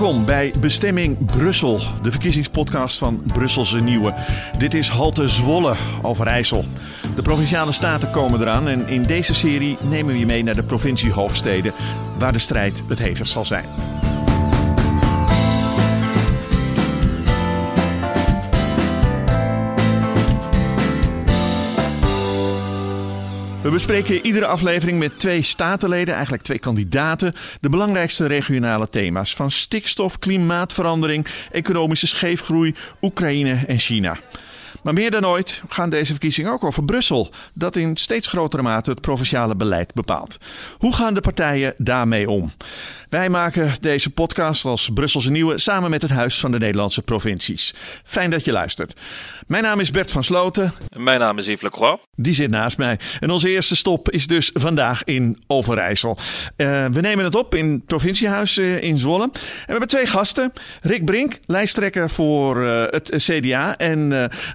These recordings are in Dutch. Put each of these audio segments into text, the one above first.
Welkom bij Bestemming Brussel, de verkiezingspodcast van Brusselse Nieuwe. Dit is Halte Zwolle, Overijssel. De provinciale staten komen eraan en in deze serie nemen we je mee naar de provinciehoofdsteden, waar de strijd het hevigst zal zijn. We bespreken iedere aflevering met twee statenleden, eigenlijk twee kandidaten, de belangrijkste regionale thema's van stikstof, klimaatverandering, economische scheefgroei, Oekraïne en China. Maar meer dan ooit gaan deze verkiezingen ook over Brussel, dat in steeds grotere mate het provinciale beleid bepaalt. Hoe gaan de partijen daarmee om? Wij maken deze podcast als Brusselse Nieuwe samen met het Huis van de Nederlandse Provincies. Fijn dat je luistert. Mijn naam is Bert van Sloten. Mijn naam is Yves Lecroix. Die zit naast mij. En onze eerste stop is dus vandaag in Overijssel. Uh, we nemen het op in het provinciehuis uh, in Zwolle. En we hebben twee gasten. Rick Brink, lijsttrekker voor uh, het CDA. En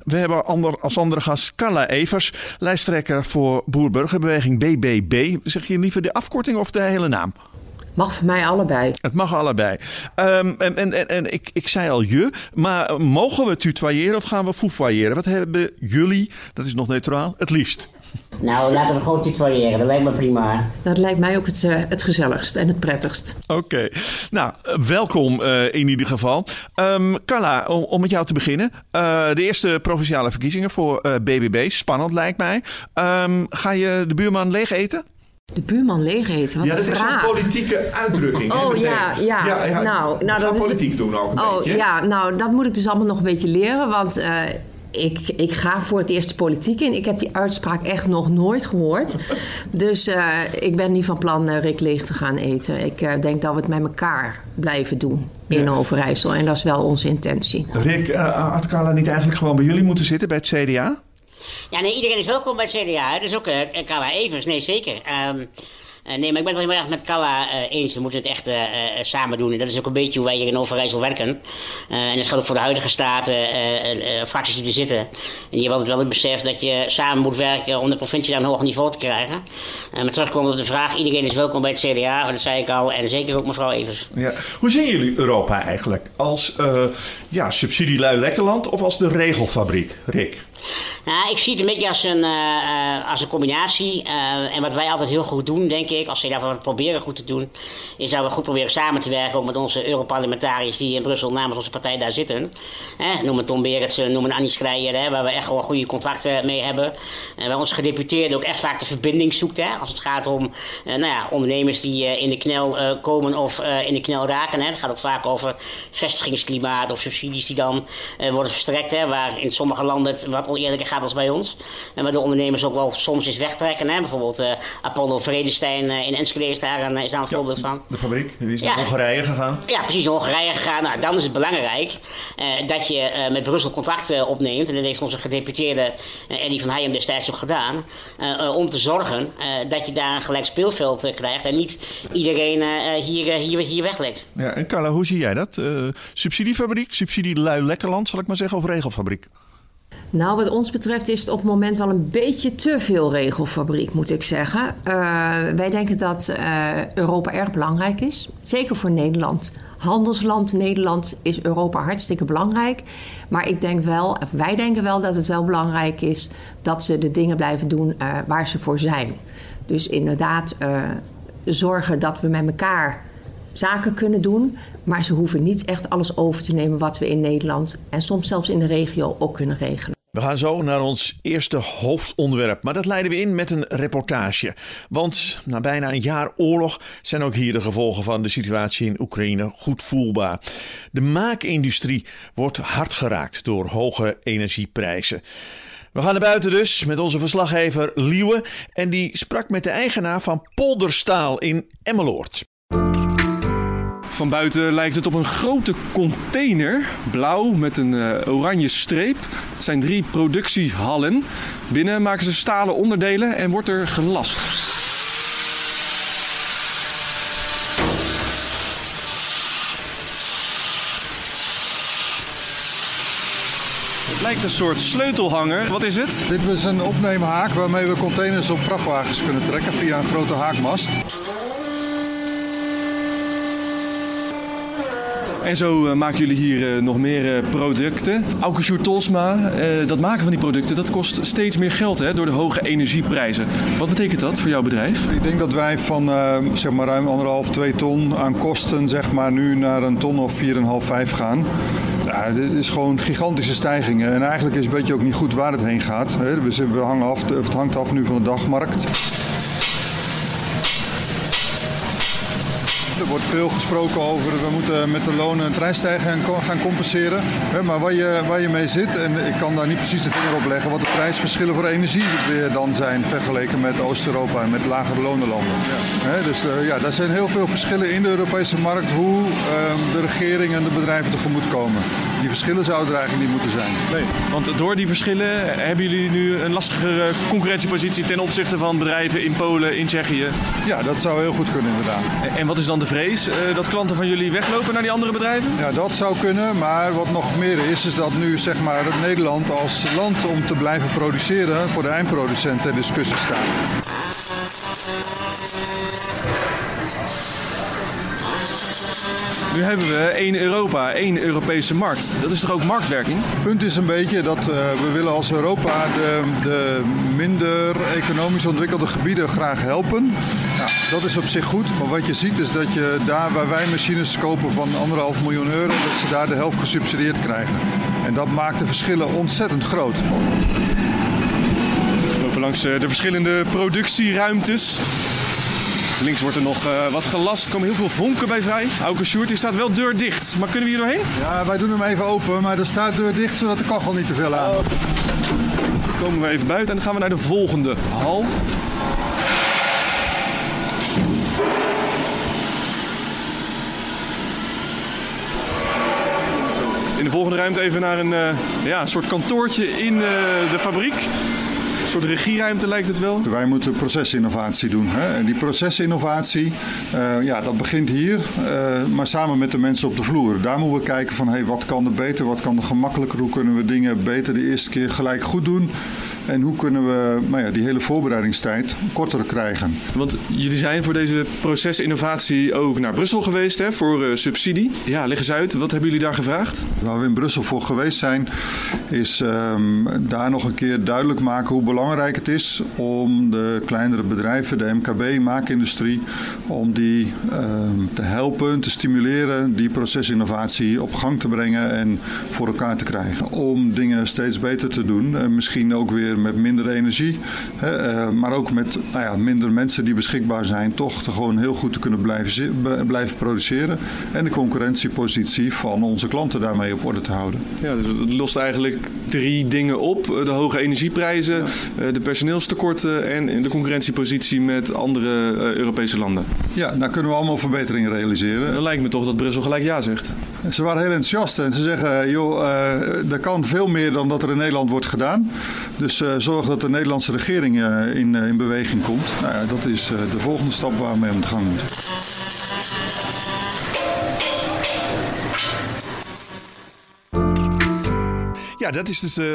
we hebben ander, als andere gast Carla Evers, lijsttrekker voor Boerburgerbeweging BBB. Zeg je liever de afkorting of de hele naam? Mag voor mij allebei. Het mag allebei. Um, en en, en, en ik, ik zei al je, maar mogen we tutoyeren of gaan we foefoyeren? Wat hebben jullie, dat is nog neutraal, het liefst? Nou, laten we gewoon tutoyeren. Dat lijkt me prima. Dat lijkt mij ook het, uh, het gezelligst en het prettigst. Oké. Okay. Nou, welkom uh, in ieder geval. Um, Carla, om, om, met jou te beginnen. Uh, de eerste provinciale verkiezingen voor BBB. Spannend lijkt mij. Um, ga je de buurman leeg eten? De buurman leeg eten. Wat ja, dat is een politieke uitdrukking. Oh ja, ja, ja, ja. Nou, nou dat politiek is... doen ook een oh, beetje. Ja, nou, dat moet ik dus allemaal nog een beetje leren. Want uh, ik, ik ga voor het eerst de politiek in. Ik heb die uitspraak echt nog nooit gehoord. dus uh, ik ben niet van plan uh, Rick leeg te gaan eten. Ik denk dat we het met elkaar blijven doen in ja. Overijssel. En dat is wel onze intentie. Rick, had Carla niet eigenlijk gewoon bij jullie moeten zitten bij het CDA? Ja, nee, iedereen is welkom bij het CDA. Dus ook uh, Evers, nee zeker. Um, uh, nee, maar ik ben het wel heel erg met uh, eens. We moeten het echt samen doen. En dat is ook een beetje hoe wij hier in Overijssel werken. en dat geldt ook voor de huidige staten, fracties die er zitten. En je hebt altijd wel het besef dat je samen moet werken om de provincie naar een hoger niveau te krijgen. maar terugkomen op de vraag, iedereen is welkom bij het CDA. Dat zei ik al. En zeker ook mevrouw Evers. Ja. Hoe zien jullie Europa eigenlijk? Als ja, subsidielui lekkerland of als de regelfabriek, Rick? Nou, ik zie het een beetje als een, uh, als een combinatie. Uh, en wat wij altijd heel goed doen, denk ik, als we wat proberen goed te doen, is dat we goed proberen samen te werken ook met onze Europarlementariërs die in Brussel namens onze partij daar zitten. Eh, noem het Tom Beretsen, noem het Annie Schreier, hè, waar we echt gewoon goede contacten mee hebben. En waar onze gedeputeerde ook echt vaak de verbinding zoekt. Hè, als het gaat om nou ja, ondernemers die in de knel komen of in de knel raken. Hè. Het gaat ook vaak over vestigingsklimaat of subsidies die dan worden verstrekt. Hè, waar in sommige landen het wat oneerlijker gaat als bij ons. En waar de ondernemers ook wel soms eens wegtrekken. Hè? Bijvoorbeeld uh, Apollo Vredestein uh, in Enschede is daar een, is daar een ja, voorbeeld van. De fabriek, die is naar ja. Hongarije gegaan. Ja, precies, naar Hongarije gegaan. Nou, dan is het belangrijk dat je met Brussel contact opneemt. En dat heeft onze gedeputeerde Eddie van Heijem destijds ook gedaan. om te zorgen dat je daar een gelijk speelveld krijgt. En niet iedereen hier, hier, hier weglegt. Ja, en Carla, hoe zie jij dat? subsidiefabriek, subsidielui lekkerland, zal ik maar zeggen, of regelfabriek? Nou, wat ons betreft is het op het moment wel een beetje te veel regelfabriek, moet ik zeggen. Uh, wij denken dat uh, Europa erg belangrijk is, zeker voor Nederland. Handelsland Nederland is Europa hartstikke belangrijk. Maar ik denk wel, of wij denken wel dat het wel belangrijk is dat ze de dingen blijven doen uh, waar ze voor zijn. Dus inderdaad zorgen dat we met elkaar zaken kunnen doen. Maar ze hoeven niet echt alles over te nemen wat we in Nederland en soms zelfs in de regio ook kunnen regelen. We gaan zo naar ons eerste hoofdonderwerp, maar dat leiden we in met een reportage. Want na bijna een jaar oorlog zijn ook hier de gevolgen van de situatie in Oekraïne goed voelbaar. De maakindustrie wordt hard geraakt door hoge energieprijzen. We gaan naar buiten dus met onze verslaggever Liewe en die sprak met de eigenaar van Polderstaal in Emmeloord. Van buiten lijkt het op een grote container, blauw met een uh, oranje streep. Het zijn drie productiehallen. Binnen maken ze stalen onderdelen en wordt er gelast. Het lijkt een soort sleutelhanger. Wat is het? Dit is een opneemhaak waarmee we containers op vrachtwagens kunnen trekken via een grote haakmast. En zo eh, maken jullie hier eh, nog meer uh, producten. Aukensjoer Tolsma, dat maken van die producten, dat kost steeds meer geld hè, door de hoge energieprijzen. Wat betekent dat voor jouw bedrijf? Ik denk dat wij van zeg maar ruim anderhalf, twee ton aan kosten zeg maar, nu naar een ton of 4,5, 5 gaan. Ja, dit is gewoon gigantische stijgingen. En eigenlijk is het beetje ook niet goed waar het heen gaat. We hangen af, het hangt af nu van de dagmarkt. Wordt veel gesproken over we moeten met de lonen een prijsstijging gaan compenseren. Maar waar je, waar je mee zit, en ik kan daar niet precies de vinger op leggen, wat de prijsverschillen voor energie weer dan zijn vergeleken met Oost-Europa en met lagere lonenlanden. Ja. Dus uh, ja, daar zijn heel veel verschillen in de Europese markt hoe ehm, de regering en de bedrijven tegemoet komen. Die verschillen zouden er eigenlijk niet moeten zijn. Nee, want door die verschillen hebben jullie nu een lastigere concurrentiepositie ten opzichte van bedrijven in Polen, in Tsjechië. Ja, dat zou heel goed kunnen inderdaad. En wat is dan de vrees uh, dat klanten van jullie weglopen naar die andere bedrijven? Ja, dat zou kunnen. Maar wat nog meer is, is dat nu zeg maar, Nederland als land om te blijven produceren voor de eindproducent ter discussie staat. Nu hebben we één Europa, één Europese markt. Dat is toch ook marktwerking? Het punt is een beetje dat uh, we willen als Europa de, de minder economisch ontwikkelde gebieden graag helpen. Nou, dat is op zich goed. Maar wat je ziet is dat je daar waar wij machines kopen van anderhalf miljoen euro, dat ze daar de helft gesubsidieerd krijgen. En dat maakt de verschillen ontzettend groot. We lopen langs eh, de verschillende productieruimtes. Links wordt er nog uh, wat gelast. Er komen heel veel vonken bij vrij. Auke Sjoerd, die staat wel deur dicht. Maar kunnen we hier doorheen? Ja, wij doen hem even open. Maar er staat deur dicht, zodat de kachel niet te veel aan. Dan komen we even buiten en dan gaan we naar de volgende hal. In de volgende ruimte even naar een uh, ja, soort kantoortje in uh, de fabriek soort regieruimte lijkt het wel. Wij moeten procesinnovatie doen. Hè? En die procesinnovatie, uh, ja, dat begint hier, uh, maar samen met de mensen op de vloer. Daar moeten we kijken van hey, wat kan er beter, wat kan er gemakkelijker, hoe kunnen we dingen beter de eerste keer gelijk goed doen. En hoe kunnen we nou ja, die hele voorbereidingstijd korter krijgen? Want jullie zijn voor deze procesinnovatie ook naar Brussel geweest hè, voor uh, subsidie. Ja, leg eens uit, wat hebben jullie daar gevraagd? Waar we in Brussel voor geweest zijn, is um, daar nog een keer duidelijk maken hoe belangrijk het is om de kleinere bedrijven, de MKB, maakindustrie, om die um, te helpen, te stimuleren, die procesinnovatie op gang te brengen en voor elkaar te krijgen. Om dingen steeds beter te doen en misschien ook weer met minder energie, hè, uh, maar ook met nou ja, minder mensen die beschikbaar zijn, toch te gewoon heel goed te kunnen blijven, blijven produceren. En de concurrentiepositie van onze klanten daarmee op orde te houden. Ja, dus het lost eigenlijk drie dingen op: de hoge energieprijzen, ja. de personeelstekorten en de concurrentiepositie met andere Europese landen. Ja, daar kunnen we allemaal verbeteringen realiseren. Dan lijkt me toch dat Brussel gelijk ja zegt. Ze waren heel enthousiast en ze zeggen: joh, er kan veel meer dan dat er in Nederland wordt gedaan. Dus uh, zorg dat de Nederlandse regering uh, in, in beweging komt. Nou ja, dat is de volgende stap waar we mee aan de gang moeten. Ja, dat is dus uh,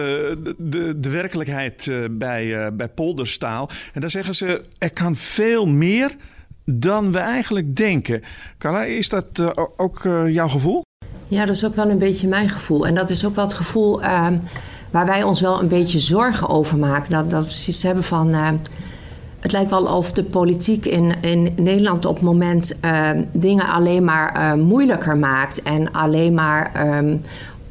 de, de werkelijkheid bij, bij Polderstaal. En daar zeggen ze, er kan veel meer dan we eigenlijk denken. Carla, is dat ook jouw gevoel? Ja, dat is ook wel een beetje mijn gevoel. En dat is ook wel het gevoel ehm, waar wij ons wel een beetje zorgen over maken. Dat, dat we zoiets hebben van. Uh, het lijkt wel of de politiek in, in Nederland op het moment uh, dingen alleen maar uh, moeilijker maakt. En alleen maar um,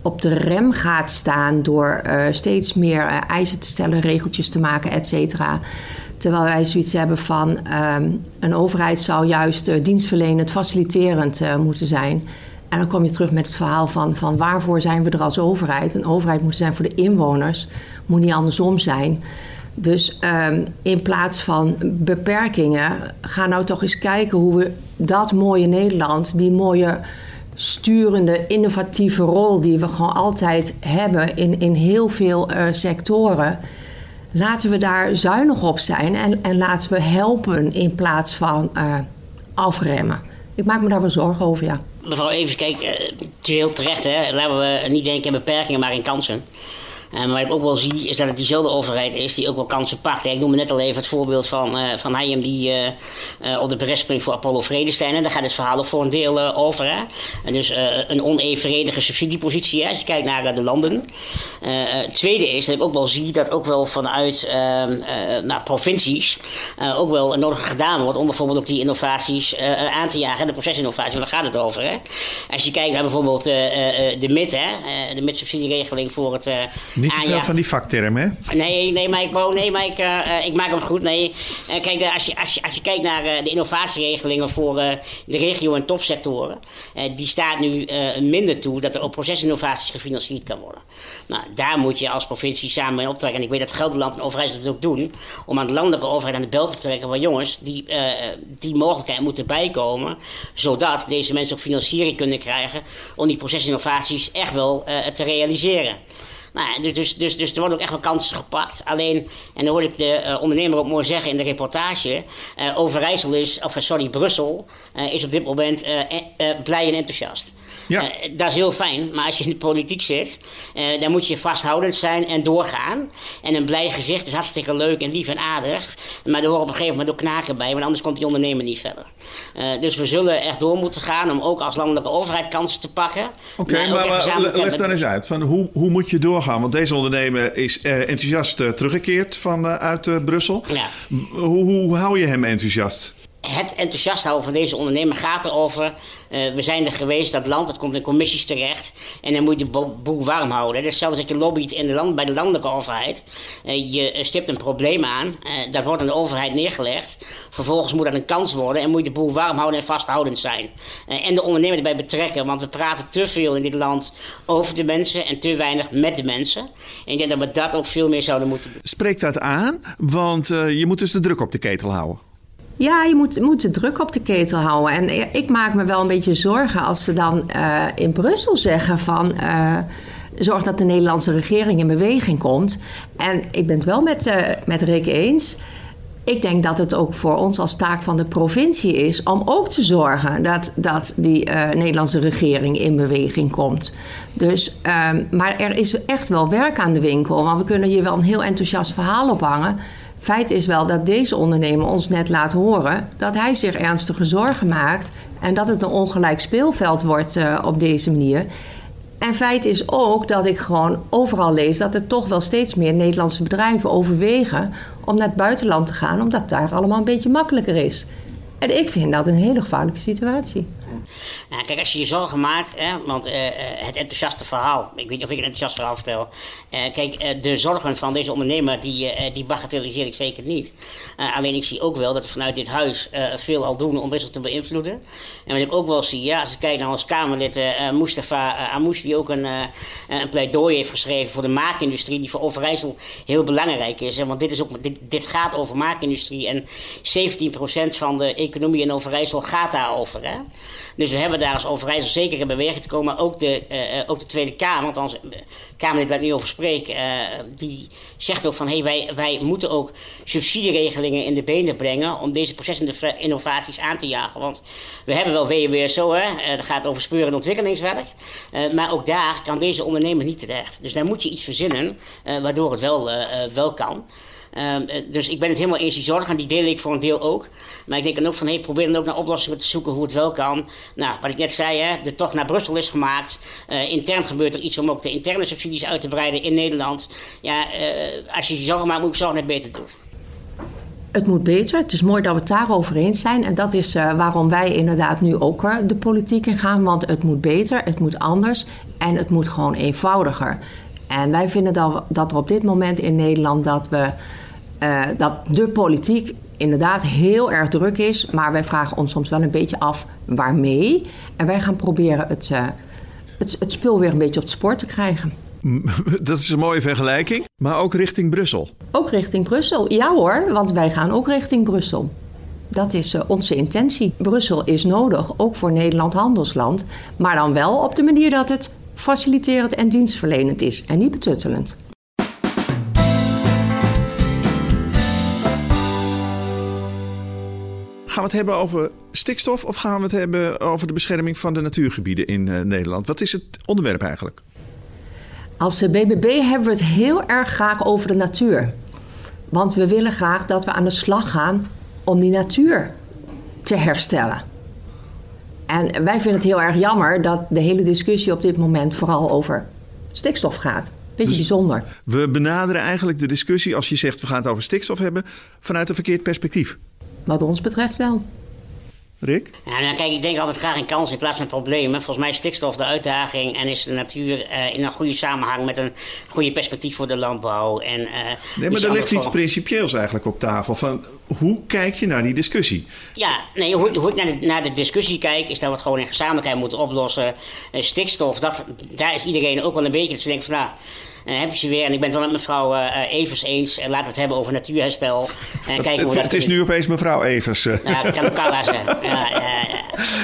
op de rem gaat staan door steeds meer eisen te stellen, regeltjes te maken, et cetera. Terwijl wij zoiets hebben van um, een overheid zou juist dienstverlenend, faciliterend moeten zijn. En dan kom je terug met het verhaal van, van waarvoor zijn we er als overheid? Een overheid moet zijn voor de inwoners, moet niet andersom zijn. Dus um, in plaats van beperkingen, ga nou toch eens kijken hoe we dat mooie Nederland, die mooie sturende, innovatieve rol die we gewoon altijd hebben in, in heel veel uh, sectoren. Laten we daar zuinig op zijn en, en laten we helpen in plaats van uh, afremmen. Ik maak me daar wel zorgen over, ja mevrouw Even, kijk, het heel terecht, hè? laten we niet denken in beperkingen, maar in kansen. Uh, maar wat ik ook wel zie is dat het diezelfde overheid is die ook wel kansen pakt. Ik noemde net al even het voorbeeld van, uh, van Hayem die uh, op de bres springt voor Apollo Vredestein. En daar gaat het verhaal ook voor een deel over. Hè? En dus een onevenredige subsidiepositie als je kijkt naar de landen. tweede is dat ik ook wel zie dat ook wel vanuit ehm, nou, provincies ook wel nodig gedaan wordt om bijvoorbeeld ook die innovaties aan te jagen. De procesinnovatie, daar gaat het over. Hè? Als je kijkt naar bijvoorbeeld de MIT, hè? de MIT-subsidieregeling voor het niet te veel van die vaktermen, hè? Nee, nee, maar ik, nee, maar ik, uh, ik maak hem goed. Nee. Uh, kijk, als je, als, je, als je kijkt naar de innovatieregelingen voor de regio- en topsectoren, die staat nu minder toe dat er ook procesinnovaties gefinancierd kan worden. Nou, daar moet je als provincie samen mee optrekken. En ik weet dat Gelderland en overheid dat ook doen, om aan de landelijke overheid aan de bel te trekken van jongens, die, die mogelijkheid moeten bijkomen, zodat deze mensen ook financiering kunnen krijgen om die procesinnovaties echt wel te realiseren. Nou, dus, dus, dus, dus er worden ook echt wel kansen gepakt. Alleen, en dan hoorde ik de uh, ondernemer ook mooi zeggen in de reportage: uh, Overijssel is, of sorry, Brussel is op dit moment blij en enthousiast. Ja. Uh, dat is heel fijn, maar als je in de politiek zit, uh, dan moet je vasthoudend zijn en doorgaan. En een blij gezicht is hartstikke leuk en lief en aardig. Maar er hoort op een gegeven moment ook knaken bij, want anders komt die ondernemer niet verder. Uh, dus we zullen echt door moeten gaan om ook als landelijke overheid kansen te pakken. Oké, maar, maar leg dan eens uit. Van hoe, hoe moet je doorgaan? Want deze ondernemer is enthousiast teruggekeerd vanuit Brussel. Ja. Hoe, hoe hou je hem enthousiast? Het enthousiast houden van deze ondernemer gaat erover. Uh, we zijn er geweest, dat land, het komt in commissies terecht. En dan moet je de boel warm houden. Dat is zelfs dat je lobbyt in de land, bij de landelijke overheid. Uh, je stipt een probleem aan, uh, dat wordt aan de overheid neergelegd. Vervolgens moet dat een kans worden en moet je de boel warm houden en vasthoudend zijn. en de ondernemer erbij betrekken, want we praten te veel in dit land over de mensen en te weinig met de mensen. En ik denk dat we dat ook veel meer zouden moeten doen. Spreekt dat aan? Want je moet dus de druk op de ketel houden. Ja, je moet, moet de druk op de ketel houden. En ik maak me wel een beetje zorgen als ze dan uh, in Brussel zeggen van... Uh, zorg dat de Nederlandse regering in beweging komt. En ik ben het wel met, uh, met Rick eens. Ik denk dat het ook voor ons als taak van de provincie is om ook te zorgen dat, dat die Nederlandse regering in beweging komt. Dus, ehm, maar er is echt wel werk aan de winkel. Want we kunnen hier wel een heel enthousiast verhaal ophangen. Feit is wel dat deze ondernemer ons net laat horen dat hij zich ernstige zorgen maakt en dat het een ongelijk speelveld wordt uh, op deze manier. En feit is ook dat ik gewoon overal lees dat er toch wel steeds meer Nederlandse bedrijven overwegen om naar het buitenland te gaan, omdat daar allemaal een beetje makkelijker is. En ik vind dat een hele gevaarlijke situatie. Nou, kijk, als je je zorgen maakt, hè, want uh, het enthousiaste verhaal, ik weet niet of ik een enthousiast verhaal vertel. Uh, kijk, de zorgen van deze ondernemer, die, die bagatelliseer ik zeker niet. alleen ik zie ook wel dat we vanuit dit huis veel al doen om Brussel te beïnvloeden. En wat ik ook wel zie, ja, als ik kijk naar ons Kamerlid Mustafa Amouche, die ook een, een pleidooi heeft geschreven voor de maakindustrie, die voor Overijssel heel belangrijk is. Hè, want dit, is ook, dit, dit gaat over maakindustrie en 17% van de economie in Overijssel gaat daarover. Hè? Dus we hebben daar als Overijssel zeker in beweging te komen. Ook de, uh, ook de Tweede Kamer, althans de Kamer waar ik nu over spreek, die zegt ook van hey, wij, wij moeten ook subsidieregelingen in de benen brengen om deze procesinnovaties aan te jagen. Want we hebben wel WWSO, hè, dat gaat over speur- en ontwikkelingswerk. maar ook daar kan deze ondernemer niet terecht. Dus daar moet je iets verzinnen waardoor het wel, wel kan. Um, dus ik ben het helemaal eens, die zorgen, die deel ik voor een deel ook. Maar ik denk dan ook van, hey, probeer dan ook naar oplossingen te zoeken hoe het wel kan. Nou, wat ik net zei, hè, de tocht naar Brussel is gemaakt. Uh, intern gebeurt er iets om ook de interne subsidies uit te breiden in Nederland. Ja, uh, als je je zorgen maakt, moet ik zorgen net beter doen. Het moet beter. Het is mooi dat we het daarover eens zijn. En dat is waarom wij inderdaad nu ook de politiek in gaan. Want het moet beter, het moet anders en het moet gewoon eenvoudiger. En wij vinden dat, dat er op dit moment in Nederland dat we uh, dat de politiek inderdaad heel erg druk is, maar wij vragen ons soms wel een beetje af waarmee. En wij gaan proberen het, uh, het, het spul weer een beetje op het spoor te krijgen. Dat is een mooie vergelijking, maar ook richting Brussel. Ook richting Brussel, ja hoor, want wij gaan ook richting Brussel. Dat is uh, onze intentie. Brussel is nodig, ook voor Nederland handelsland, maar dan wel op de manier dat het faciliterend en dienstverlenend is en niet betuttelend. Gaan we het hebben over stikstof of gaan we het hebben over de bescherming van de natuurgebieden in uh, Nederland? Wat is het onderwerp eigenlijk? Als de BBB hebben we het heel erg graag over de natuur. Want we willen graag dat we aan de slag gaan om die natuur te herstellen. En wij vinden het heel erg jammer dat de hele discussie op dit moment vooral over stikstof gaat. Beetje Dus- bijzonder. We benaderen eigenlijk de discussie, als je zegt we gaan het over stikstof hebben, vanuit een verkeerd perspectief. Wat ons betreft wel. Rick? Ja, nou, kijk, ik denk altijd graag in kansen in plaats van problemen. Volgens mij is stikstof de uitdaging en is de natuur eh, in een goede samenhang met een goede perspectief voor de landbouw. En, eh, Nee, maar er ligt iets principieels eigenlijk op tafel. Van hoe kijk je naar die discussie? Ja, nee, hoe, hoe ik naar de, naar de discussie kijk, is dat we het gewoon in gezamenlijkheid moeten oplossen. Eh, stikstof, dat, daar is iedereen ook wel een beetje. Dat ze denken van, nou, eh, heb je ze weer. En ik ben het wel met mevrouw eh, Evers eens. En laten we het hebben over natuurherstel. En kijken hoe Het, is nu opeens mevrouw Evers. eh. Ja, dat kan ook Carla zijn. Ja.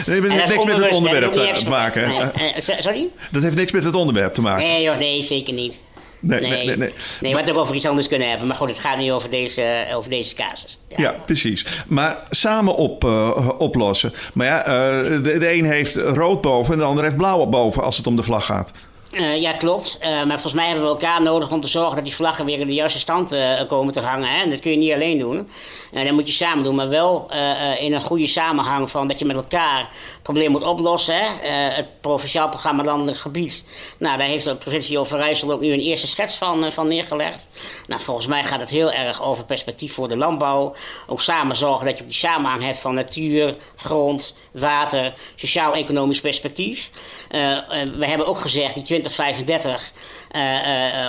Nee, dat En heeft niks met het onderwerp te, maken. Eh, sorry? Dat heeft niks met het onderwerp te maken. Nee, joh, nee, zeker niet. Nee, Nee, nee, nee. ook over iets anders kunnen hebben. Maar goed, het gaat nu over deze, eh, over deze casus. Ja, precies. Maar samen op, eh, oplossen. Maar ja, eh, de, de een heeft rood boven en de ander heeft blauw boven als het om de vlag gaat. Eh, ja, klopt. Eh, maar volgens mij hebben we elkaar nodig om te zorgen dat die vlaggen weer in de juiste stand eh, komen te hangen. Hè? En dat kun je niet alleen doen. En dat moet je samen doen, maar wel eh, eh, in een goede samenhang van dat je met elkaar het probleem moet oplossen. Hè? Eh, het provinciaal programma Landelijk Gebied. Nou, daar heeft de provincie Overijssel ook nu een eerste schets van, van neergelegd. Nou, volgens mij gaat het heel erg over perspectief voor de landbouw. Ook samen zorgen dat je die samenhang hebt van natuur, grond, water, sociaal-economisch perspectief. We hebben ook gezegd, die 2035, eh, eh,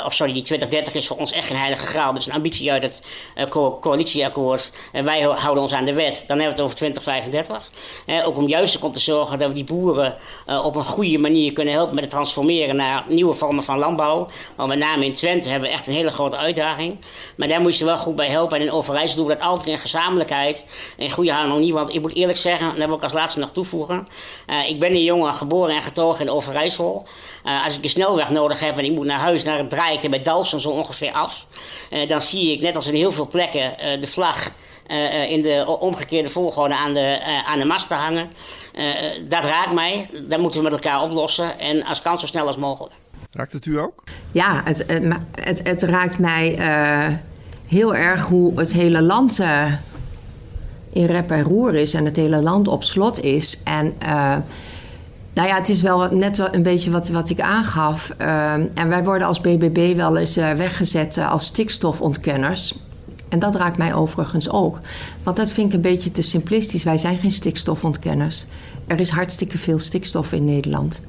of sorry, die 2030 is voor ons echt geen heilige graal. Dat is een ambitie uit het eh, co- coalitieakkoord. En wij ho- houden ons aan de wet. Dan hebben we het over 2035. Eh, ook om juist om te zorgen dat we die boeren eh, op een goede manier kunnen helpen met het transformeren naar nieuwe vormen van landbouw. Want met name in Twente hebben we echt een hele grote uitdaging. Maar daar moet je wel goed bij helpen. En in Overijssel doen we dat altijd in gezamenlijkheid. In goede harmonie. Want ik moet eerlijk zeggen, en dat wil ik als laatste nog toevoegen. eh, ik ben een jongen geboren en getogen in Overijssel. Eh, als ik een snelweg nodig heb en ik moet naar huis, dan draai ik er bij Dalsen zo ongeveer af. Eh, dan zie ik, net als in heel veel plekken, eh, de vlag eh, eh, in de omgekeerde volgorde aan de, eh, aan de masten hangen. Eh, eh, dat raakt mij. Dat moeten we met elkaar oplossen. En als kan zo snel als mogelijk. Raakt het u ook? Ja, het, het, het, het raakt mij eh, heel erg hoe het hele land eh, in rep en roer is en het hele land op slot is. En eh, nou ja, het is wel net wel een beetje wat, wat ik aangaf. Eh, en wij worden als BBB wel eens eh, weggezet eh, als stikstofontkenners. En dat raakt mij overigens ook. Want dat vind ik een beetje te simplistisch. Wij zijn geen stikstofontkenners. Er is hartstikke veel stikstof in Nederland.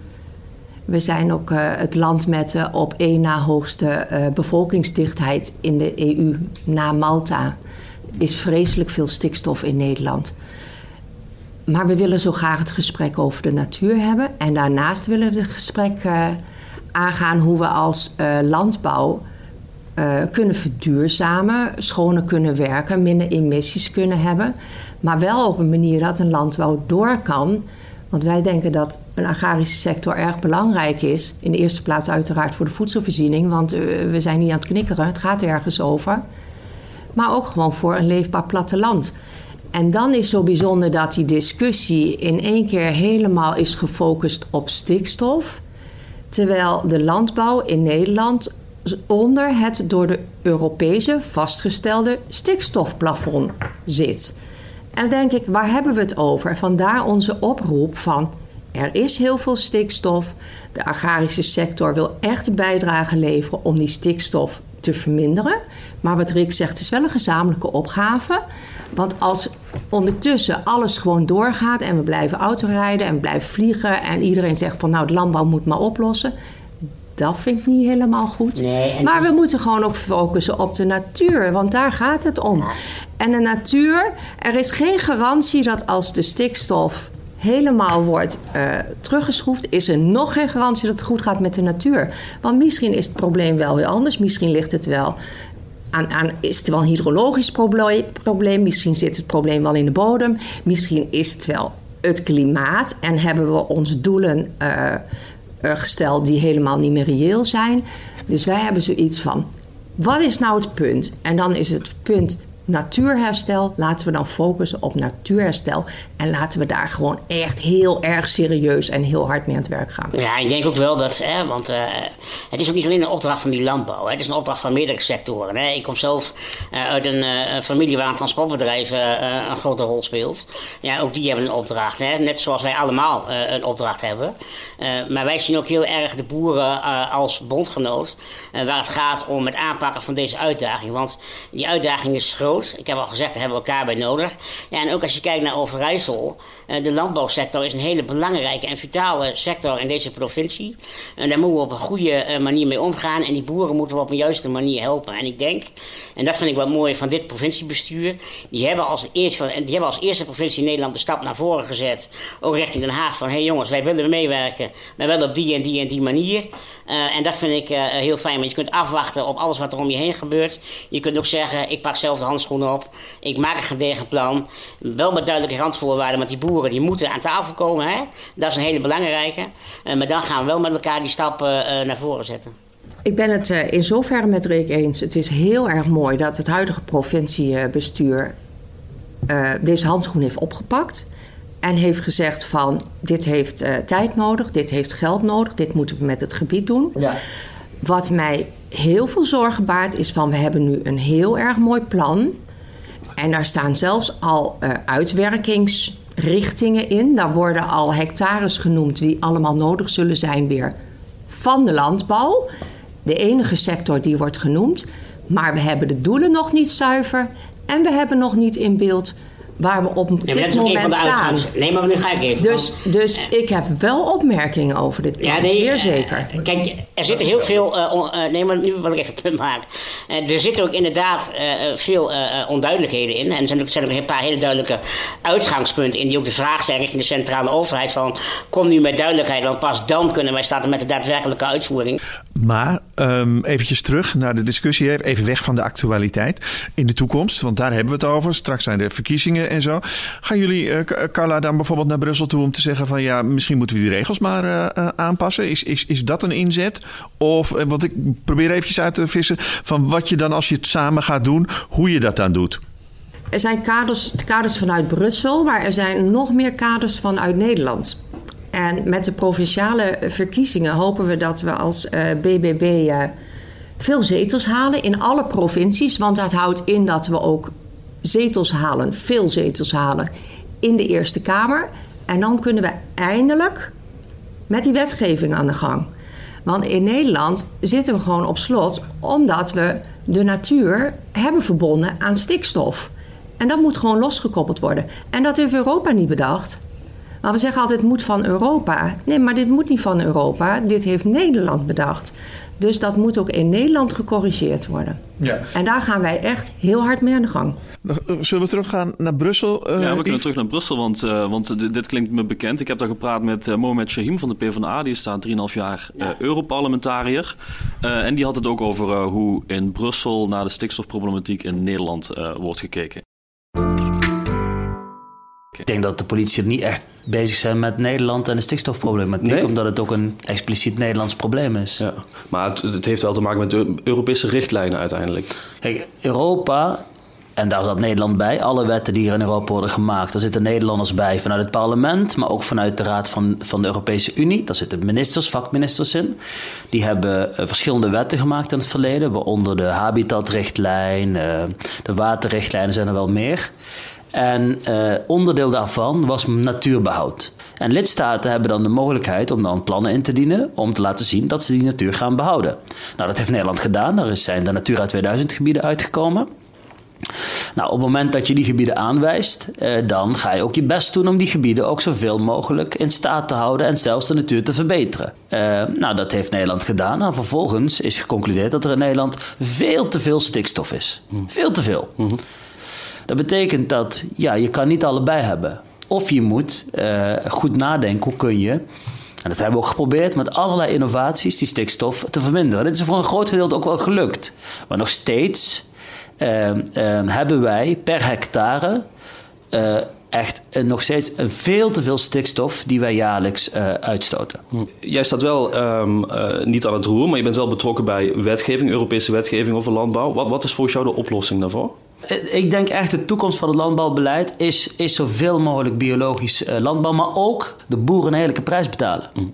We zijn ook eh, het land met de op één na hoogste bevolkingsdichtheid in de EU, na Malta. Is vreselijk veel stikstof in Nederland. Maar we willen zo graag het gesprek over de natuur hebben. En daarnaast willen we het gesprek eh, aangaan hoe we als eh, landbouw eh, kunnen verduurzamen, schoner kunnen werken, minder emissies kunnen hebben. Maar wel op een manier dat een landbouw door kan. Want wij denken dat een agrarische sector erg belangrijk is. In de eerste plaats uiteraard voor de voedselvoorziening. Want we zijn niet aan het knikkeren, het gaat ergens over. Maar ook gewoon voor een leefbaar platteland. En dan is zo bijzonder dat die discussie in één keer helemaal is gefocust op stikstof. Terwijl de landbouw in Nederland onder het door de Europese vastgestelde stikstofplafond zit. En dan denk ik, waar hebben we het over? Vandaar onze oproep van er is heel veel stikstof. De agrarische sector wil echt een bijdrage leveren om die stikstof te verminderen. Maar wat Rick zegt, is wel een gezamenlijke opgave. Want als ondertussen alles gewoon doorgaat en we blijven autorijden en we blijven vliegen en iedereen zegt van nou de landbouw moet maar oplossen. Dat vind ik niet helemaal goed. Nee, maar we moeten gewoon ook focussen op de natuur, want daar gaat het om. En de natuur, er is geen garantie dat als de stikstof helemaal wordt eh, teruggeschroefd, is er nog geen garantie dat het goed gaat met de natuur. Want misschien is het probleem wel weer anders. Misschien ligt het wel aan, is het wel een hydrologisch probleem. Misschien zit het probleem wel in de bodem. Misschien is het wel het klimaat en hebben we ons doelen eh, gesteld die helemaal niet meer reëel zijn. Dus wij hebben zoiets van: wat is nou het punt? En dan is het punt natuurherstel, laten we dan focussen op natuurherstel. En laten we daar gewoon echt heel erg serieus en heel hard mee aan het werk gaan. Ja, ik denk ook wel dat, hè, want uh, het is ook niet alleen een opdracht van die landbouw. Hè, het is een opdracht van meerdere sectoren. Hè. Ik kom zelf uh, uit een uh, familie waar een transportbedrijf een grote rol speelt. Ja, ook die hebben een opdracht. Hè, net zoals wij allemaal een opdracht hebben. maar wij zien ook heel erg de boeren als bondgenoot. waar het gaat om het aanpakken van deze uitdaging. Want die uitdaging is groot. Ik heb al gezegd, daar hebben we elkaar bij nodig. Ja, en ook als je kijkt naar Overijssel, de landbouwsector is een hele belangrijke en vitale sector in deze provincie. En daar moeten we op een goede uh, manier mee omgaan. En die boeren moeten we op een juiste manier helpen. En ik denk, en dat vind ik wel mooi van dit provinciebestuur, die hebben als eerste, die hebben als eerste provincie in Nederland de stap naar voren gezet. Ook richting Den Haag van, hé hey jongens, wij willen meewerken, maar wel op die en die en die manier. Uh, en dat vind ik heel fijn, want je kunt afwachten op alles wat er om je heen gebeurt. Je kunt ook zeggen, ik pak zelf de handschoenen op, ik maak een gedegen plan, wel met duidelijke randvoorwaarden, want die boeren die moeten aan tafel komen. Hè? Dat is een hele belangrijke. Uh, maar dan gaan we wel met elkaar die stappen uh, naar voren zetten. Ik ben het uh, in zoverre met Rick eens. Het is heel erg mooi dat het huidige provinciebestuur deze handschoen heeft opgepakt. En heeft gezegd van dit heeft tijd nodig, dit heeft geld nodig, dit moeten we met het gebied doen. Ja. Wat mij heel veel zorgen baart is van we hebben nu een heel erg mooi plan. En daar staan zelfs al uh, uitwerkingsrichtingen in. Daar worden al hectares genoemd die allemaal nodig zullen zijn weer van de landbouw. De enige sector die wordt genoemd. Maar we hebben de doelen nog niet zuiver. En we hebben nog niet in beeld waar we op dit moment staan. Nee, maar nu ga ik even. Dus, dus ik heb wel opmerkingen over dit plan, ja, nee, zeer zeker. Kijk, er zitten heel veel... Uh, uh, nee, maar nu wil ik even een punt maken. Uh, er zitten ook inderdaad veel onduidelijkheden in. En er zijn ook, zijn ook een paar hele duidelijke uitgangspunten in... die ook de vraag zijn richting de centrale overheid van... kom nu met duidelijkheid, want pas dan kunnen wij starten met de daadwerkelijke uitvoering. Maar um, eventjes terug naar de discussie, even weg van de actualiteit. In de toekomst, want daar hebben we het over. Straks zijn er verkiezingen en zo. Gaan jullie, uh, Carla, dan bijvoorbeeld naar Brussel toe om te zeggen van ja, misschien moeten we die regels maar uh, aanpassen? Is, is, is dat een inzet? Of, wat ik probeer eventjes uit te vissen van wat je dan als je het samen gaat doen, hoe je dat dan doet. Er zijn kaders, kaders vanuit Brussel, maar er zijn nog meer kaders vanuit Nederland. En met de provinciale verkiezingen hopen we dat we als BBB uh, veel zetels halen in alle provincies. Want dat houdt in dat we ook zetels halen, veel zetels halen in de Eerste Kamer. En dan kunnen we eindelijk met die wetgeving aan de gang. Want in Nederland zitten we gewoon op slot omdat we de natuur hebben verbonden aan stikstof. En dat moet gewoon losgekoppeld worden. En dat heeft Europa niet bedacht. Maar we zeggen altijd het moet van Europa. Nee, maar dit moet niet van Europa. Dit heeft Nederland bedacht. Dus dat moet ook in Nederland gecorrigeerd worden. Ja. En daar gaan wij echt heel hard mee aan de gang. Zullen we teruggaan naar Brussel? Uh, ja, we kunnen terug naar Brussel, want, uh, want dit klinkt me bekend. Ik heb daar gepraat met uh, Mohamed Shahim van de PvdA. Die staat 3,5 jaar ja. Europarlementariër. en die had het ook over hoe in Brussel naar de stikstofproblematiek in Nederland wordt gekeken. Ik denk dat de politie niet echt bezig zijn met Nederland en de stikstofproblematiek, omdat het ook een expliciet Nederlands probleem is. Ja, maar het, het, heeft wel te maken met de Europese richtlijnen uiteindelijk. Kijk, Europa, en daar zat Nederland bij, alle wetten die hier in Europa worden gemaakt, daar zitten Nederlanders bij vanuit het parlement, maar ook vanuit de Raad van, van de Europese Unie. Daar zitten ministers, vakministers in. Die hebben uh, verschillende wetten gemaakt in het verleden, waaronder de habitatrichtlijn, uh, de waterrichtlijnen zijn er wel meer. En uh, onderdeel daarvan was natuurbehoud. En lidstaten hebben dan de mogelijkheid om dan plannen in te dienen om te laten zien dat ze die natuur gaan behouden. Nou, dat heeft Nederland gedaan. Er zijn de Natura 2000 gebieden uitgekomen. Nou, op het moment dat je die gebieden aanwijst, eh, dan ga je ook je best doen om die gebieden ook zoveel mogelijk in staat te houden en zelfs de natuur te verbeteren. Eh, nou, dat heeft Nederland gedaan. En vervolgens is geconcludeerd dat er in Nederland veel te veel stikstof is. Veel te veel. Mm dat betekent dat ja, je kan niet allebei hebben. Of je moet uh, goed nadenken hoe kun je, en dat hebben we ook geprobeerd met allerlei innovaties, die stikstof te verminderen. Dit is voor een groot gedeelte ook wel gelukt. Maar nog steeds uh, uh, hebben wij per hectare uh, echt nog steeds veel te veel stikstof die wij jaarlijks uh, uitstoten. Hm. Jij staat wel uh, niet aan het roer, maar je bent wel betrokken bij wetgeving, Europese wetgeving over landbouw. Wat, wat is volgens jou de oplossing daarvoor? Ik denk echt de toekomst van het landbouwbeleid is, is zoveel mogelijk biologisch eh, landbouw, maar ook de boeren een eerlijke prijs betalen. Mm.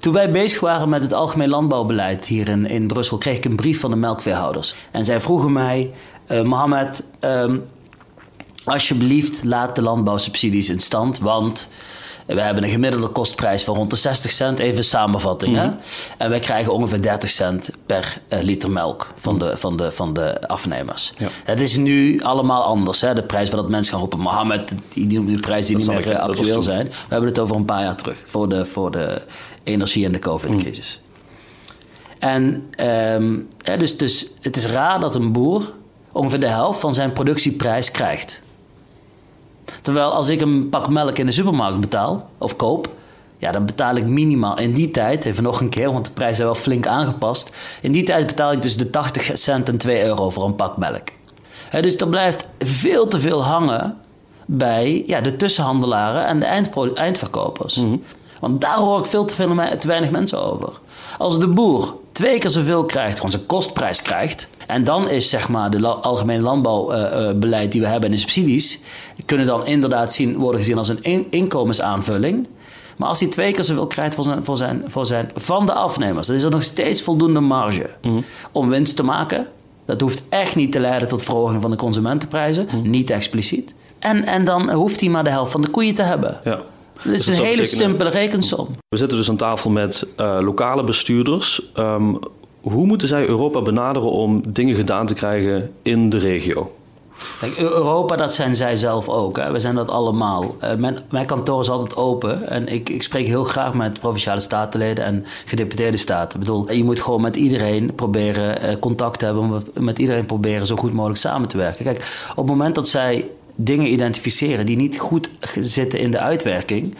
Toen wij bezig waren met het algemeen landbouwbeleid hier in, in Brussel, kreeg ik een brief van de melkveehouders. En zij vroegen mij, uh, Mohammed, um, alsjeblieft laat de landbouwsubsidies in stand, want we hebben een gemiddelde kostprijs van rond de 60 cent, even samenvatting. hè? Mhm. En wij krijgen ongeveer 30 cent per uh, liter melk van, de, van, de, van de afnemers. Ja. Het is nu allemaal anders. Hè? De prijs van dat mensen gaan roepen, Mohammed, die, die, prijs die niet meer uh, actueel zijn. We hebben het over een paar jaar terug, voor de, voor de energie- en de COVID-crisis. Mhm. En um, dus, dus het is raar dat een boer ongeveer de helft van zijn productieprijs krijgt. Terwijl als ik een pak melk in de supermarkt betaal of koop, ja, dan betaal ik minimaal in die tijd, even nog een keer, want de prijzen zijn wel flink aangepast. In die tijd betaal ik dus de 80 cent en 2 euro voor een pak melk. dus er blijft veel te veel hangen bij ja, de tussenhandelaren en de eindverkopers. Mhm. Want daar hoor ik veel te, veel, te weinig mensen over. Als de boer twee keer zoveel krijgt, gewoon zijn kostprijs krijgt. En dan is zeg maar de algemene landbouwbeleid die we hebben en de subsidies, kunnen dan inderdaad zien, worden gezien als een inkomensaanvulling. Maar als hij twee keer zoveel krijgt voor zijn, voor zijn, voor zijn, van de afnemers, dan is er nog steeds voldoende marge mhm. om winst te maken. Dat hoeft echt niet te leiden tot verhoging van de consumentenprijzen, mhm. niet expliciet. En, en dan hoeft hij maar de helft van de koeien te hebben. Ja. Het is een hele simpele rekensom. We zitten dus aan tafel met uh, lokale bestuurders. Um, hoe moeten zij Europa benaderen om dingen gedaan te krijgen in de regio? Kijk, Europa, dat zijn zij zelf ook. Hè. We zijn dat allemaal. Uh, mijn, mijn, kantoor is altijd open. En ik, ik, spreek heel graag met provinciale statenleden en gedeputeerde staten. Ik bedoel, je moet gewoon met iedereen proberen uh, contact te hebben. Met iedereen proberen zo goed mogelijk samen te werken. Kijk, op het moment dat zij dingen identificeren die niet goed zitten in de uitwerking.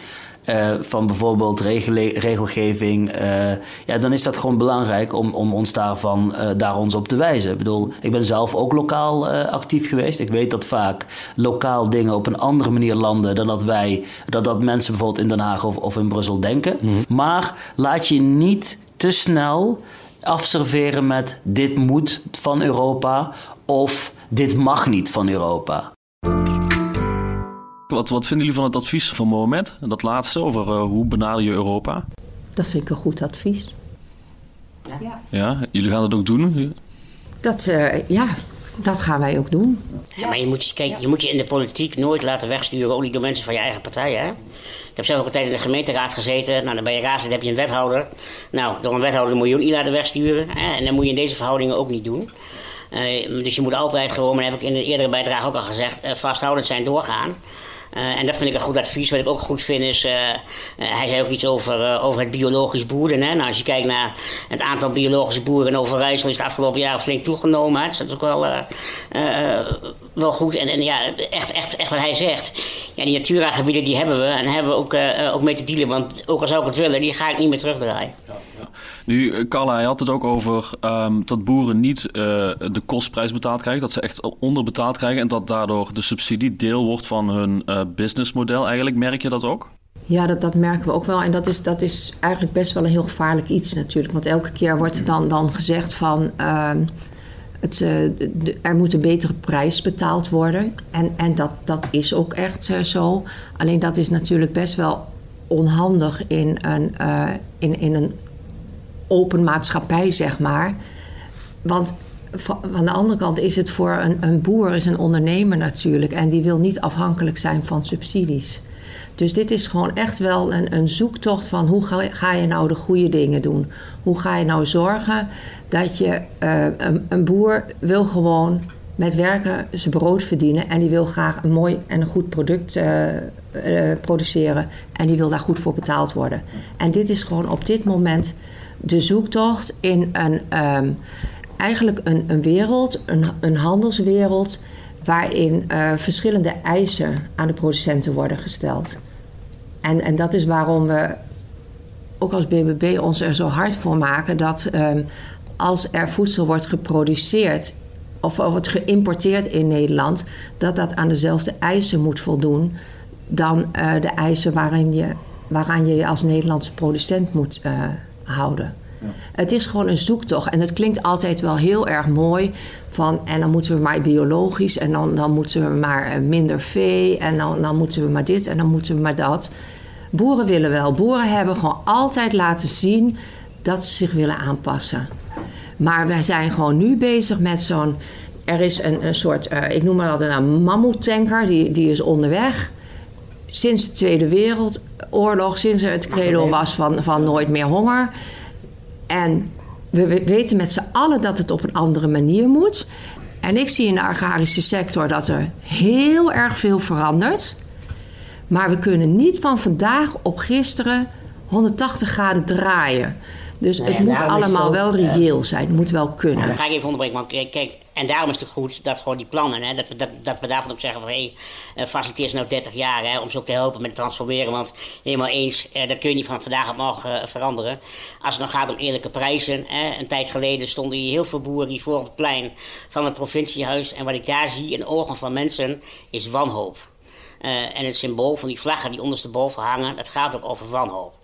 Uh, van bijvoorbeeld regelgeving, uh, ja, dan is dat gewoon belangrijk om, om ons daarvan, uh, daar ons op te wijzen. Ik bedoel, ik ben zelf ook lokaal actief geweest. Ik weet dat vaak lokaal dingen op een andere manier landen dan dat wij, dat, dat mensen bijvoorbeeld in Den Haag of, of in Brussel denken. Mhm. Maar laat je niet te snel afserveren met dit moet van Europa of dit mag niet van Europa. Wat, wat vinden jullie van het advies van Mohamed? Dat laatste over uh, hoe benader je Europa? Dat vind ik een goed advies. Ja, ja jullie gaan dat ook doen? Dat, uh, ja, dat gaan wij ook doen. Ja, maar je moet, kijk, je moet je in de politiek nooit laten wegsturen, ook niet door mensen van je eigen partij. Hè? Ik heb zelf ook een tijd in de gemeenteraad gezeten. Nou, dan ben je raadslid, heb je een wethouder. Nou, door een wethouder moet je ook niet laten wegsturen. Hè? En dat moet je in deze verhoudingen ook niet doen. Uh, dus je moet altijd gewoon, dat heb ik in de eerdere bijdrage ook al gezegd, vasthoudend zijn doorgaan. Uh, en dat vind ik een goed advies. Wat ik ook goed vind is, uh, hij zei ook iets over, over het biologisch boeren. Hè? Nou, als je kijkt naar het aantal biologische boeren in Overijssel is het afgelopen jaar flink toegenomen. Hè? Dus dat is ook wel, wel goed. En, en ja, echt, echt, echt wat hij zegt. Ja, die Natura-gebieden die hebben we en hebben we ook, ook mee te dealen. Want ook al zou ik het willen, die ga ik niet meer terugdraaien. Ja. Nu, Carla, hij had het ook over um, dat boeren niet uh, de kostprijs betaald krijgen. Dat ze echt onderbetaald krijgen. En dat daardoor de subsidie deel wordt van hun uh, businessmodel eigenlijk. Merk je dat ook? Ja, dat, dat merken we ook wel. En dat is, dat is eigenlijk best wel een heel gevaarlijk iets natuurlijk. Want elke keer wordt er dan, dan gezegd van... Uh, het, uh, er moet een betere prijs betaald worden. En, en dat, dat is ook echt zo. Alleen dat is natuurlijk best wel onhandig in een, in, in een open maatschappij, zeg maar. Want van de andere kant is het voor een, een boer, is een ondernemer natuurlijk. En die wil niet afhankelijk zijn van subsidies. Dus dit is gewoon echt wel een, een zoektocht van hoe ga, je nou de goede dingen doen? Hoe ga je nou zorgen dat je uh, een, een, boer wil gewoon met werken zijn brood verdienen en die wil graag een mooi en een goed product uh, uh, produceren en die wil daar goed voor betaald worden. En dit is gewoon op dit moment de zoektocht in een, ehm, eigenlijk een, een wereld, een, een handelswereld, waarin uh, verschillende eisen aan de producenten worden gesteld. En, en dat is waarom we ook als BBB ons er zo hard voor maken dat um, als er voedsel wordt geproduceerd of wordt geïmporteerd in Nederland, dat dat aan dezelfde eisen moet voldoen dan uh, de eisen waarin je, waaraan je je als Nederlandse producent moet uh, houden. Het is gewoon een zoektocht. En het klinkt altijd wel heel erg mooi. Van, en dan moeten we maar biologisch. En dan, dan moeten we maar eh, minder vee. En dan, dan moeten we maar dit. En dan moeten we maar dat. Boeren willen wel. Boeren hebben gewoon altijd laten zien dat ze zich willen aanpassen. Maar wij zijn gewoon nu bezig met zo'n. Er is een, een soort, uh, ik noem maar dat een mammoetanker, die, die is onderweg. Sinds de Tweede Wereldoorlog, sinds er het credo was van, van nooit meer honger. En we weten met z'n allen dat het op een andere manier moet. En ik zie in de agrarische sector dat er heel erg veel verandert. Maar we kunnen niet van vandaag op gisteren 180 graden draaien. Dus het moet allemaal wel reëel zijn. Het moet wel kunnen. dan ga ik even onderbreken. Want kijk, en daarom is het goed dat gewoon die plannen, hè, dat, we, dat, dat we daarvan ook zeggen van hé, hey, uh, faciliteer nou 30 jaar hè, om ze ook te helpen met transformeren. Want helemaal eens, uh, dat kun je niet van vandaag op morgen uh, veranderen. Als het dan gaat om eerlijke prijzen. Hè, een tijd geleden stonden hier heel veel boeren die voor op het plein van het provinciehuis. En wat ik daar zie in de ogen van mensen is wanhoop. en het symbool van die vlaggen die ondersteboven hangen, dat gaat ook over wanhoop.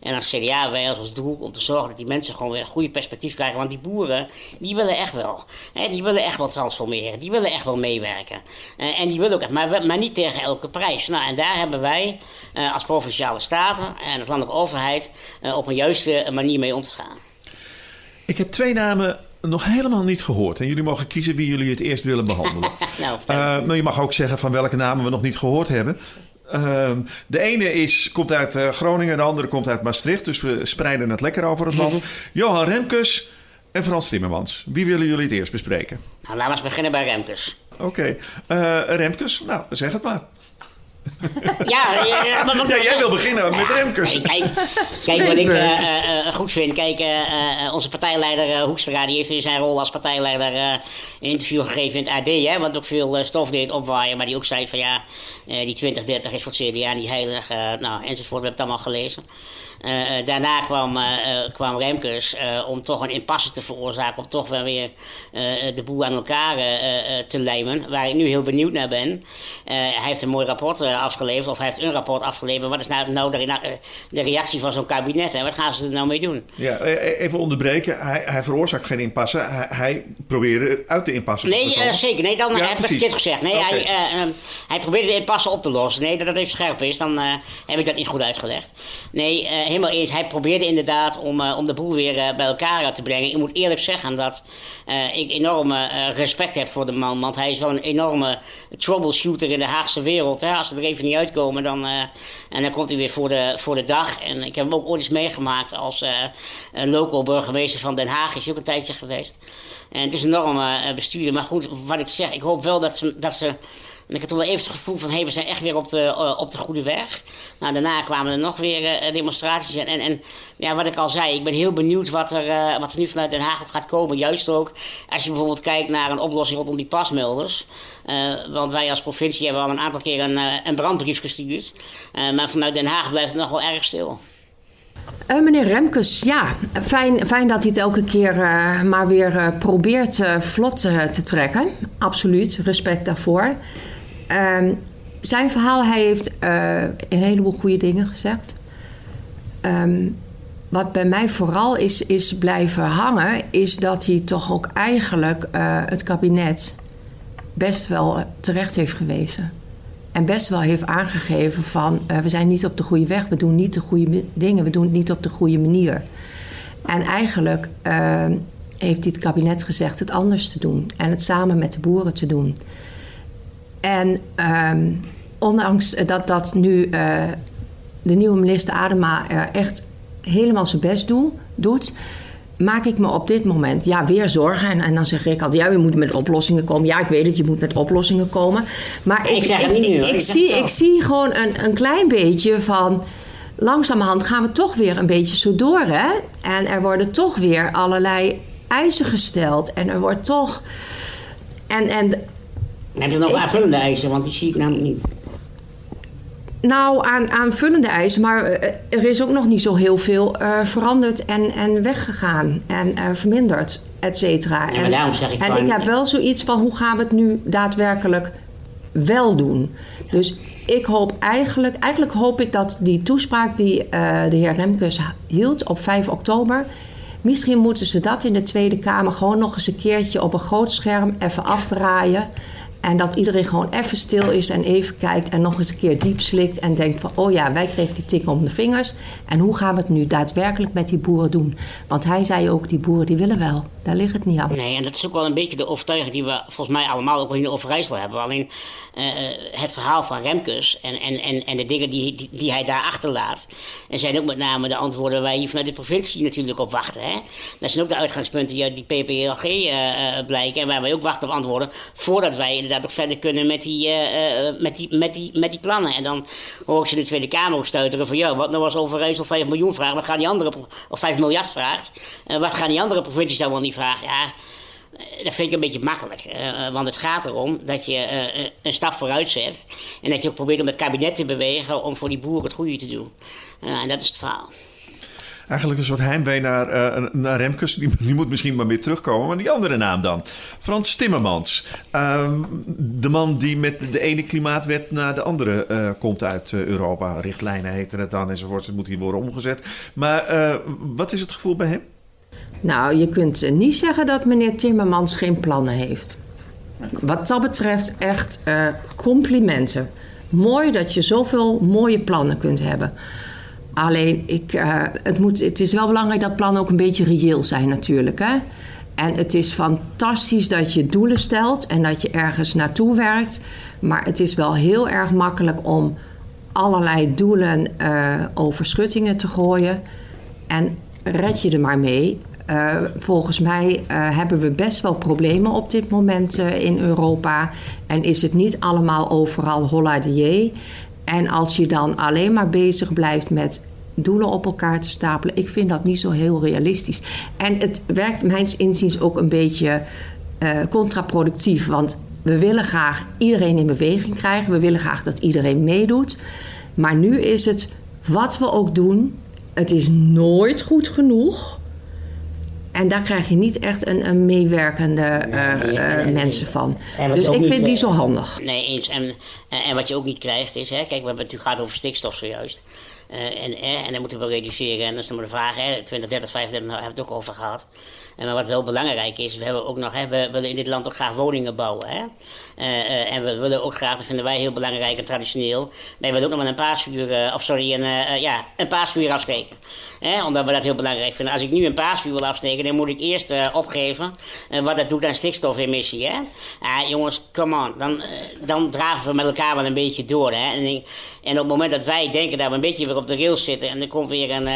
En als CDA wij als doel om te zorgen dat die mensen gewoon weer een goede perspectief krijgen. Want die boeren, die willen echt wel. Hè, die willen echt wel transformeren. Die willen echt wel meewerken. Uh, en die willen ook echt, maar, maar niet tegen elke prijs. Nou, en daar hebben wij uh, als provinciale staten en als landelijke overheid uh, op een juiste manier mee om te gaan. Ik heb twee namen nog helemaal niet gehoord. En jullie mogen kiezen wie jullie het eerst willen behandelen. nou, uh, maar je mag ook zeggen van welke namen we nog niet gehoord hebben. Uh, de ene is, komt uit uh, Groningen, de andere komt uit Maastricht. Dus we spreiden het lekker over het land. Johan Remkes en Frans Timmermans. Wie willen jullie het eerst bespreken? Nou, laten we eens beginnen bij Remkes. Oké. Okay. Uh, Remkes, nou, zeg het maar. Ja, ja, maar ja, jij wil beginnen met Remkes. Kijk, kijk wat ik uh, uh, goed vind. Kijk, uh, onze partijleider Hoekstra die heeft in zijn rol als partijleider een interview gegeven in het AD. Hè, wat ook veel stof deed opwaaien. Maar die ook zei van ja, die 2030 is voor het CDA niet heilig. nou, enzovoort. We hebben het allemaal gelezen. Uh, daarna kwam, uh, kwam Remkes om toch een impasse te veroorzaken, om toch wel weer de boel aan elkaar te lijmen, waar ik nu heel benieuwd naar ben. hij heeft een mooi rapport afgeleverd, of hij heeft een rapport afgeleverd. Wat is nou, nou de, de, reactie van zo'n kabinet en wat gaan ze er nou mee doen? Ja, e, e, even onderbreken. Hij, hij veroorzaakt geen impasse. Hij, hij probeerde uit de impasse nee, te zeker. Nee, dan heb ik het gezegd. Nee, okay. hij, um, hij probeerde de impasse op te lossen. Nee, dat dat even scherp is, dan heb ik dat niet goed uitgelegd. Nee, Hij probeerde inderdaad om, uh, om de boel weer uh, bij elkaar te brengen. Ik moet eerlijk zeggen dat ik enorm respect heb voor de man. Want hij is wel een enorme troubleshooter in de Haagse wereld. Hè. Als ze er even niet uitkomen, dan, en dan komt hij weer voor de, voor de dag. En ik heb hem ook ooit eens meegemaakt als local burgemeester van Den Haag. Is ook een tijdje geweest. En het is een enorme bestuurder. Maar goed, wat ik zeg, ik hoop wel dat ze... Dat ze ik had toen wel even het gevoel van, hé, we zijn echt weer op de, uh, op de goede weg. Nou, daarna kwamen er nog weer uh, demonstraties. En, en, ja, wat ik al zei, ik ben heel benieuwd wat er, uh, wat er nu vanuit Den Haag op gaat komen. Juist ook als je bijvoorbeeld kijkt naar een oplossing rondom die pasmelders. want wij als provincie hebben al een aantal keer een, een brandbrief gestuurd. maar vanuit Den Haag blijft het nog wel erg stil. Meneer Remkes, ja, fijn, fijn dat hij het elke keer maar weer probeert vlot te trekken. Absoluut, respect daarvoor. Ehm, zijn verhaal, hij heeft een heleboel goede dingen gezegd. Um, wat bij mij vooral is, is blijven hangen, is dat hij toch ook eigenlijk het kabinet best wel terecht heeft gewezen. En best wel heeft aangegeven van uh, we zijn niet op de goede weg, we doen niet de goede dingen, we doen het niet op de goede manier. En eigenlijk uh, heeft dit kabinet gezegd het anders te doen en het samen met de boeren te doen. En um, ondanks dat, dat nu uh, de nieuwe minister Adema echt helemaal zijn best doet, doet maak ik me op dit moment ja, weer zorgen. En, en dan zeg ik altijd, ja, je moet met oplossingen komen. Ja, ik weet het, je moet met oplossingen komen. Maar ik, ik, ik, ik, ik zie, ik zie gewoon een, een klein beetje van... langzamerhand gaan we toch weer een beetje zo door, hè? En er worden toch weer allerlei eisen gesteld. En er wordt toch... En, en, heb je nog aanvullende eisen? Want die zie ik namelijk niet. Nou, aan aanvullende eisen, maar eh, er is ook nog niet zo heel veel uh, veranderd en, en weggegaan en uh, verminderd, et cetera. Ja, en, daarom zeg ik en ik heb wel zoiets van hoe gaan we het nu daadwerkelijk wel doen. Dus ik hoop eigenlijk, eigenlijk hoop ik dat die toespraak die uh, de heer Remkes hield op 5 oktober, Misschien moeten ze dat in de Tweede Kamer gewoon nog eens een keertje op een groot scherm even afdraaien. En dat iedereen gewoon even stil is en even kijkt en nog eens een keer diep slikt en denkt van, oh ja, wij kregen die tik om de vingers. En hoe gaan we het nu daadwerkelijk met die boeren doen? Want hij zei ook, die boeren die willen wel. Daar ligt het niet aan. Nee, en dat is ook wel een beetje de overtuiging die we volgens mij allemaal ook in Overijssel hebben. Alleen uh, het verhaal van Remkes en, en, en, en de dingen die, die, hij daar achterlaat. En zijn ook met name de antwoorden waar je vanuit de provincie natuurlijk op wachten. Hè? Dat zijn ook de uitgangspunten die uit die PPLG uh, blijken. En waar wij ook wachten op antwoorden. Voordat wij inderdaad ook verder kunnen met die, met die, met die, met die plannen. En dan hoor ik ze in de Tweede Kamer ook stuiteren van... ja, wat nou als Overijssel 5 miljoen vraagt, wat gaan die andere... of 5 miljard vraagt, wat gaan die andere provincies dan wel niet vragen? Ja, dat vind ik een beetje makkelijk. Uh, want het gaat erom dat je uh, een stap vooruit zet. En dat je ook probeert om het kabinet te bewegen om voor die boeren het goede te doen. En dat is het verhaal. Eigenlijk een soort heimwee naar, naar Remkes. Die, moet misschien maar weer terugkomen. Maar die andere naam dan. Frans Timmermans. Uh, de man die met de ene klimaatwet naar de andere komt uit Europa. Richtlijnen heten het dan enzovoort. Het moet hier worden omgezet. Maar wat is het gevoel bij hem? Nou, je kunt niet zeggen dat meneer Timmermans geen plannen heeft. Wat dat betreft echt uh, complimenten. Mooi dat je zoveel mooie plannen kunt hebben. Alleen, ik, uh, het, moet, het is wel belangrijk dat plannen ook een beetje reëel zijn natuurlijk. Hè? En het is fantastisch dat je doelen stelt en dat je ergens naartoe werkt. Maar het is wel heel erg makkelijk om allerlei doelen uh, over schuttingen te gooien. En red je er maar mee. Uh, volgens mij uh, hebben we best wel problemen op dit moment uh, in Europa. En is het niet allemaal overal holla de En als je dan alleen maar bezig blijft met doelen op elkaar te stapelen, ik vind dat niet zo heel realistisch. En het werkt mijns inziens ook een beetje contraproductief. Want we willen graag iedereen in beweging krijgen. We willen graag dat iedereen meedoet. Maar nu is het wat we ook doen, het is nooit goed genoeg. En daar krijg je niet echt een, een meewerkende uh, uh, mensen van. Dus ik vind die zo handig. Nee, eens. En, en wat je ook niet krijgt is, hè, kijk, we hebben het gehad over stikstof zojuist. Uh, en, en dan moeten we reduceren. En dan is dan maar de vraag, hè, 20, 30, 35, daar hebben we het ook over gehad. En wat wel belangrijk is, we, hebben ook nog, hè, we willen in dit land ook graag woningen bouwen. Hè? Uh, uh, en we willen ook graag, dat vinden wij heel belangrijk en traditioneel, we willen ook nog maar een paasvuur, uh, of sorry, een, ja, een paasvuur afsteken. Hè? Omdat we dat heel belangrijk vinden. Als ik nu een paasvuur wil afsteken, dan moet ik eerst opgeven wat dat doet aan stikstofemissie. Hè? Ah, jongens, come on. Dan, dan dragen we met elkaar wel een beetje door. Hè? En, en, op het moment dat wij denken dat we een beetje weer op de rails zitten en er komt weer een,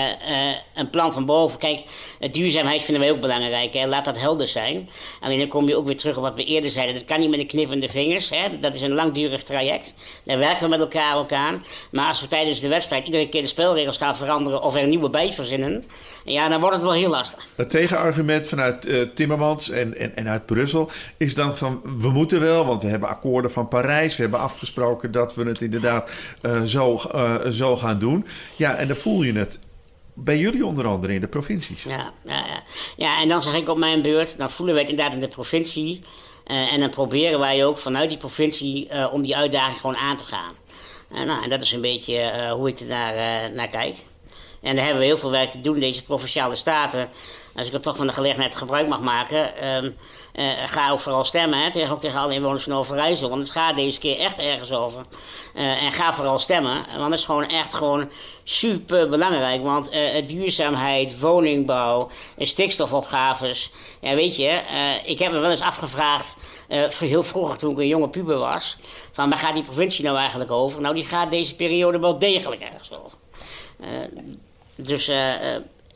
een plan van boven. Kijk, duurzaamheid vinden wij ook belangrijk. Hè? Laat dat helder zijn. Alleen dan kom je ook weer terug op wat we eerder zeiden. Dat kan niet met een knippende vingers. Hè? Dat is een langdurig traject. Daar werken we met elkaar ook aan. Maar als we tijdens de wedstrijd iedere keer de spelregels gaan veranderen of er een nieuwe bij verzinnen, ja, dan wordt het wel heel lastig. Het tegenargument vanuit uh, Timmermans en, en, en uit Brussel is dan van we moeten wel, want we hebben akkoorden van Parijs. We hebben afgesproken dat we het inderdaad uh, zo, uh, zo gaan doen. Ja, en dan voel je het bij jullie onder andere in de provincies. Ja, ja, ja. ja en dan zeg ik op mijn beurt, dan voelen we het inderdaad in de provincie. Uh, en dan proberen wij ook vanuit die provincie uh, om die uitdaging gewoon aan te gaan. Uh, nou, en dat is een beetje hoe ik er naar, naar kijk. En daar hebben we heel veel werk te doen, deze provinciale staten. Als ik er toch van de gelegenheid gebruik mag maken. Um, uh, ga ook vooral stemmen, hè, tegen, ook tegen alle inwoners van Overijssel. Want het gaat deze keer echt ergens over. Uh, en ga vooral stemmen, want het is gewoon echt gewoon super belangrijk. Want uh, duurzaamheid, woningbouw, stikstofopgaves. Ja, weet je, ik heb me wel eens afgevraagd, heel vroeger toen ik een jonge puber was, van waar gaat die provincie nou eigenlijk over? Nou, die gaat deze periode wel degelijk ergens over. dus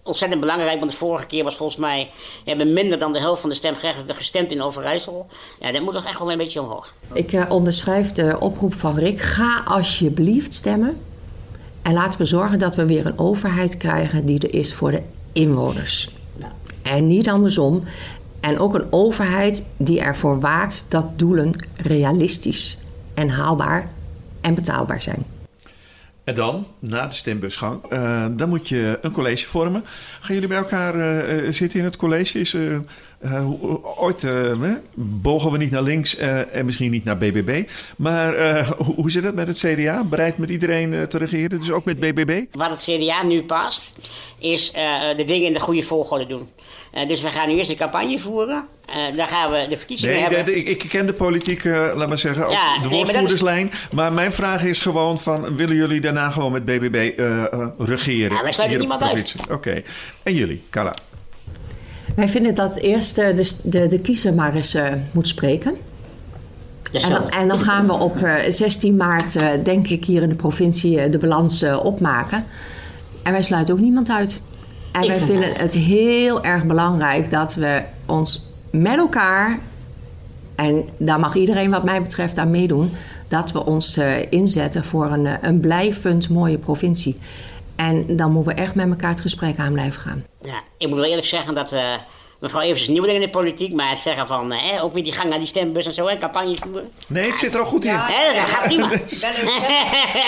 ontzettend belangrijk, want de vorige keer was volgens mij... hebben minder dan de helft van de stemgerechtigden gestemd in Overijssel. Ja, dat moet toch echt wel een beetje omhoog. Ik uh, onderschrijf de oproep van Rick. Ga alsjeblieft stemmen. En laten we zorgen dat we weer een overheid krijgen die er is voor de inwoners. Ja. En niet andersom. En ook een overheid die ervoor waakt dat doelen realistisch en haalbaar en betaalbaar zijn. En dan, na de stembusgang, uh, dan moet je een college vormen. Gaan jullie bij elkaar uh, zitten in het college? Is, uh, ooit bogen we niet naar links en misschien niet naar BBB. Maar hoe, hoe zit het met het CDA? Bereid met iedereen te regeren, dus ook met BBB? Wat het CDA nu past, is de dingen in de goede volgorde doen. Dus we gaan nu eerst de campagne voeren. Uh, dan gaan we de verkiezingen nee, hebben. ik, ik, ken de politiek, uh, laat maar zeggen, ja, de woordvoerderslijn. Maar, maar, mijn vraag is gewoon van... willen jullie daarna gewoon met BBB uh, eh, regeren? Ja, wij sluiten niemand uit. Oké. En jullie, Carla? Wij vinden dat eerst de, de, de kiezer maar eens moet spreken. En dan, en dan, gaan we op 16 maart, denk ik, hier in de provincie de balans opmaken. En wij sluiten ook niemand uit. En wij vinden het heel erg belangrijk dat we ons met elkaar, en daar mag iedereen wat mij betreft aan meedoen, dat we ons uh, inzetten voor een, eh, een blijvend mooie provincie. En dan moeten we echt met elkaar het gesprek aan blijven gaan. Ja, ik moet wel eerlijk zeggen dat we mevrouw Evers is nieuweling in de politiek, maar het zeggen van eh, ook weer die gang naar die stembus en zo en campagne voeren. Nee, het zit er al goed in. Ja, dat gaat prima.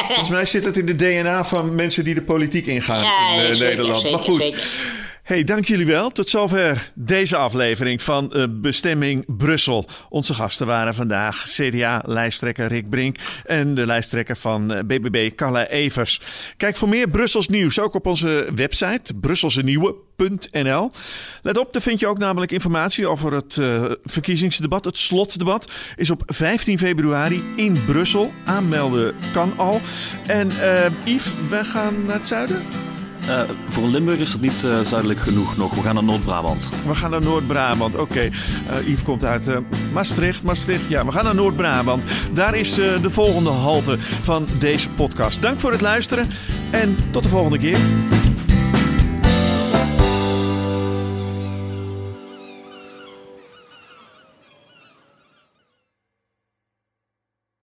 Volgens mij zit het in de DNA van mensen die de politiek ingaan in uh, Nederland. Zeker, maar goed. Zeker. Hey, dank jullie wel. Tot zover deze aflevering van uh, Bestemming Brussel. Onze gasten waren vandaag CDA-lijsttrekker Rick Brink en de lijsttrekker van BBB eh, Carla Evers. Kijk voor meer Brussels nieuws ook op onze website brusselsenieuwe.nl. Let op, daar vind je ook namelijk informatie over het uh, verkiezingsdebat. Het slotdebat is op 15 februari in Brussel. Aanmelden kan al. En Yves, wij gaan naar het zuiden. Uh, voor Limburg is dat niet uh, zuidelijk genoeg nog. We gaan naar Noord-Brabant. We gaan naar Noord-Brabant, oké. Okay. Uh, Yves komt uit Maastricht. Maastricht, ja, we gaan naar Noord-Brabant. Daar is de volgende halte van deze podcast. Dank voor het luisteren en tot de volgende keer.